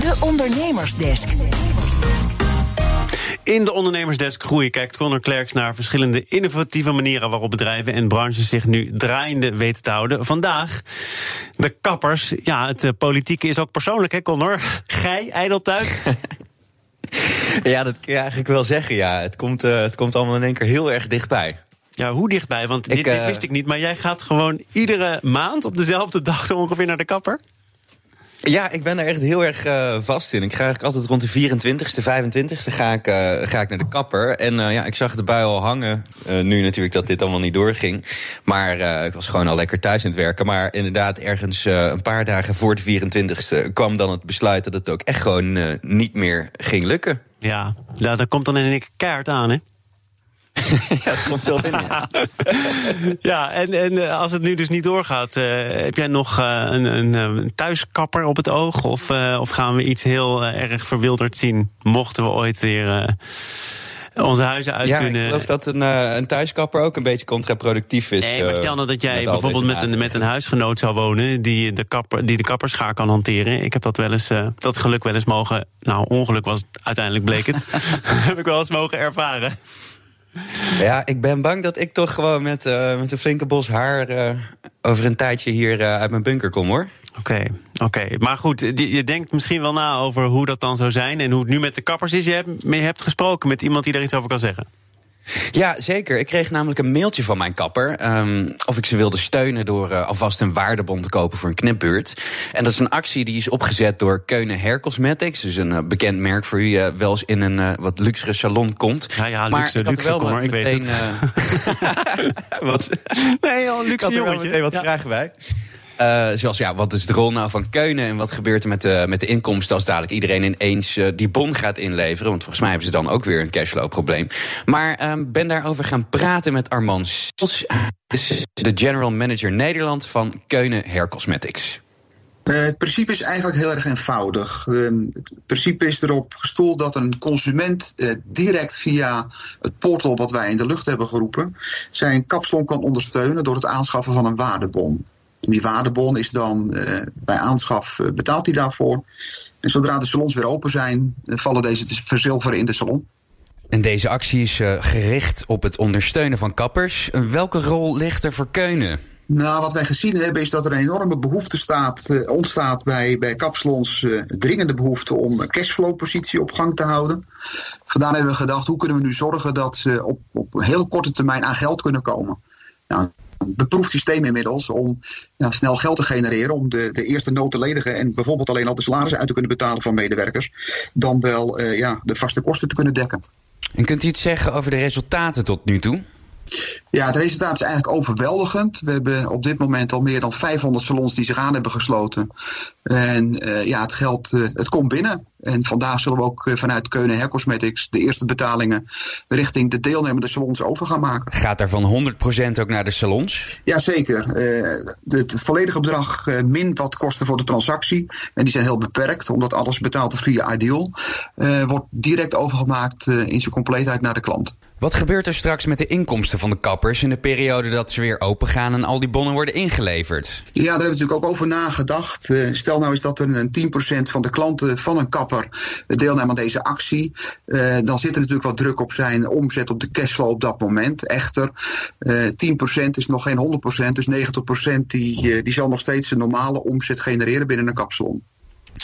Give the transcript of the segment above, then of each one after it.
De Ondernemersdesk. In de ondernemersdesk groeien kijkt Conor Klerks naar verschillende innovatieve manieren waarop bedrijven en branches zich nu draaiende weten te houden. Vandaag de kappers. Ja, het uh, politieke is ook persoonlijk, hè, Conor? Gij, ijdeltuig. ja, dat kun je eigenlijk wel zeggen. Ja, het komt, uh, het komt allemaal in één keer heel erg dichtbij. Ja, hoe dichtbij? Want dit, dit, wist ik niet. Maar jij gaat gewoon iedere maand op dezelfde dag zo ongeveer naar de kapper? Ja, ik ben er echt heel erg uh, vast in. Ik ga eigenlijk altijd rond de 24ste, 25ste ga ik, uh, ga ik naar de kapper. En uh, ja, ik zag het bui al hangen. nu natuurlijk dat dit allemaal niet doorging. Maar ik was gewoon al lekker thuis aan het werken. Maar inderdaad, ergens een paar dagen voor de 24ste kwam dan het besluit dat het ook echt gewoon niet meer ging lukken. Ja, nou, dat komt dan in een kaart aan, hè? ja, dat komt wel binnen. Ja, ja en, en eh, als het nu dus niet doorgaat, uh, heb jij nog uh, een, een, een, thuiskapper op het oog? Of, uh, of gaan we iets heel erg verwilderd zien? Mochten we ooit weer onze huizen uit ja, kunnen. Ik geloof dat een, een thuiskapper ook een beetje contraproductief is. Nee, maar stel nou dat jij bijvoorbeeld met een, met een huisgenoot zou wonen die de, kapper, die de kapperschaar kan hanteren. Ik heb dat wel eens, uh, dat geluk wel eens mogen. Nou, ongeluk was het uiteindelijk bleek het. heb ik wel eens mogen ervaren. Ja, ik ben bang dat ik toch gewoon met, uh, met een flinke bos haar uh, over een tijdje hier uh, uit mijn bunker kom hoor. Oké, oké. Maar goed, je denkt misschien wel na over hoe dat dan zou zijn en hoe het nu met de kappers is. Je hebt, je hebt gesproken met iemand die daar iets over kan zeggen. Ja, zeker. Ik kreeg namelijk een mailtje van mijn kapper. Um, of ik ze wilde steunen door uh, alvast een waardebon te kopen voor een knipbeurt. En dat is een actie die is opgezet door Keunen Hair Cosmetics. Dus een uh, bekend merk voor wie uh, wel eens in een wat luxere salon komt. Ja, ja, luxe, maar luxe, kom maar, ik meteen, weet het. wat? Nee, al een luxe jongetje. wat ja. vragen bij. Uh, zoals, ja, wat is de rol nou van Keunen en wat gebeurt er met de, met de inkomsten als dadelijk iedereen ineens uh, die bon gaat inleveren? Want volgens mij hebben ze dan ook weer een cashflow-probleem. Maar uh, ben daarover gaan praten met Armand de general manager Nederland van Keunen Hair Cosmetics. Uh, het principe is eigenlijk heel erg eenvoudig. Uh, het principe is erop gestoeld dat een consument direct via het portal wat wij in de lucht hebben geroepen, zijn kapsalon kan ondersteunen door het aanschaffen van een waardebon. Die waardebon is dan uh, bij aanschaf uh, betaalt hij daarvoor. En zodra de salons weer open zijn, uh, vallen deze te verzilveren in de salon. En deze actie is gericht op het ondersteunen van kappers. Welke rol ligt er voor Keunen? Nou, wat wij gezien hebben is dat er een enorme behoefte staat, ontstaat bij, bij kapsalons. dringende behoefte om cashflow-positie op gang te houden. Vandaar hebben we gedacht, hoe kunnen we nu zorgen dat ze op, op heel korte termijn aan geld kunnen komen? Nou, beproefd systeem inmiddels om snel geld te genereren. Om de, de eerste nood te ledigen en bijvoorbeeld alleen al de salarissen uit te kunnen betalen van medewerkers. Dan wel uh, ja, de vaste kosten te kunnen dekken. En kunt u iets zeggen over de resultaten tot nu toe? Ja, het resultaat is eigenlijk overweldigend. We hebben op dit moment al meer dan 500 salons die zich aan hebben gesloten. En uh, ja, het geld uh, het komt binnen. En vandaag zullen we ook vanuit Keunen Hair Cosmetics de eerste betalingen richting de deelnemende salons over gaan maken. Gaat daarvan 100% ook naar de salons? Jazeker. Het volledige bedrag min wat kosten voor de transactie. En die zijn heel beperkt, omdat alles betaald wordt via Ideal. wordt direct overgemaakt in zijn compleetheid naar de klant. Wat gebeurt er straks met de inkomsten van de kappers in de periode dat ze weer open gaan en al die bonnen worden ingeleverd? Ja, daar hebben we natuurlijk ook over nagedacht. Uh, stel nou eens dat er een 10% van de klanten van een kapper deelnemen aan deze actie. Uh, dan zit er natuurlijk wat druk op zijn omzet op de cashflow op dat moment. Echter, uh, 10% is nog geen 100%, dus 90% die, die zal nog steeds een normale omzet genereren binnen een kapsalon.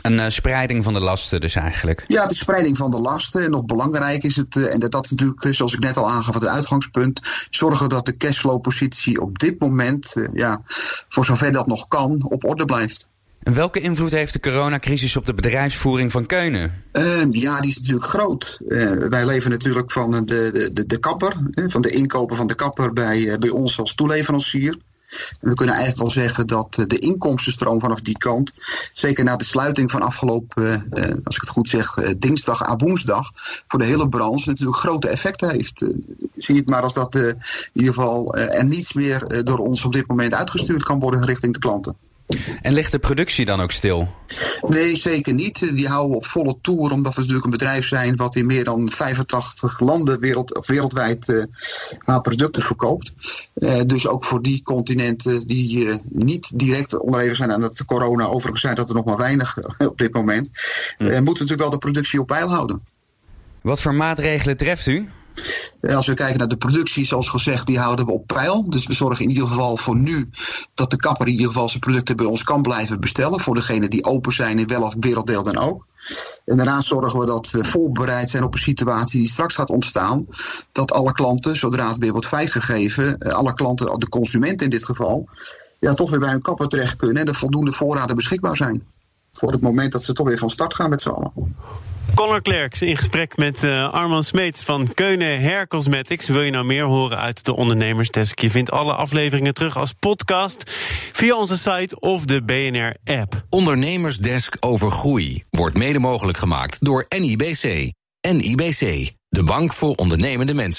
Een uh, spreiding van de lasten dus eigenlijk. Ja, de spreiding van de lasten. En nog belangrijk is het, uh, en dat, dat natuurlijk, zoals ik net al aangaf, het uitgangspunt. Zorgen dat de cashflow-positie op dit moment, uh, ja, voor zover dat nog kan, op orde blijft. En welke invloed heeft de coronacrisis op de bedrijfsvoering van Keunen? Uh, ja, die is natuurlijk groot. Uh, wij leven natuurlijk van de, de, de kapper, van de inkopen van de kapper bij, bij ons als toeleverancier. We kunnen eigenlijk wel zeggen dat de inkomstenstroom vanaf die kant, zeker na de sluiting van afgelopen, eh, als ik het goed zeg, dinsdag à woensdag, voor de hele branche natuurlijk grote effecten heeft. zie het maar als dat in ieder geval er niets meer door ons op dit moment uitgestuurd kan worden richting de klanten. En ligt de productie dan ook stil? Nee, zeker niet. Die houden we op volle toer, omdat we natuurlijk een bedrijf zijn wat in meer dan 85 landen wereld, wereldwijd uh, haar producten verkoopt. Uh, dus ook voor die continenten die uh, niet direct onderhevig zijn aan het corona, overigens zijn dat er nog maar weinig op dit moment, hm. moeten we natuurlijk wel de productie op peil houden. Wat voor maatregelen treft u? Als we kijken naar de productie, zoals gezegd, die houden we op peil. Dus we zorgen in ieder geval voor nu dat de kapper in ieder geval zijn producten bij ons kan blijven bestellen. Voor degenen die open zijn in welk werelddeel dan ook. En daarnaast zorgen we dat we voorbereid zijn op een situatie die straks gaat ontstaan. Dat alle klanten, zodra het weer wordt vrijgegeven, alle klanten, de consumenten in dit geval, ja, toch weer bij hun kapper terecht kunnen en er voldoende voorraden beschikbaar zijn. Voor het moment dat ze toch weer van start gaan met z'n allen. Conor Klerks in gesprek met uh, Arman Smeets van Keunen Hair Cosmetics. Wil je nou meer horen uit de Ondernemersdesk? Je vindt alle afleveringen terug als podcast via onze site of de BNR-app. Ondernemersdesk over groei wordt mede mogelijk gemaakt door NIBC. NIBC, de bank voor ondernemende mensen.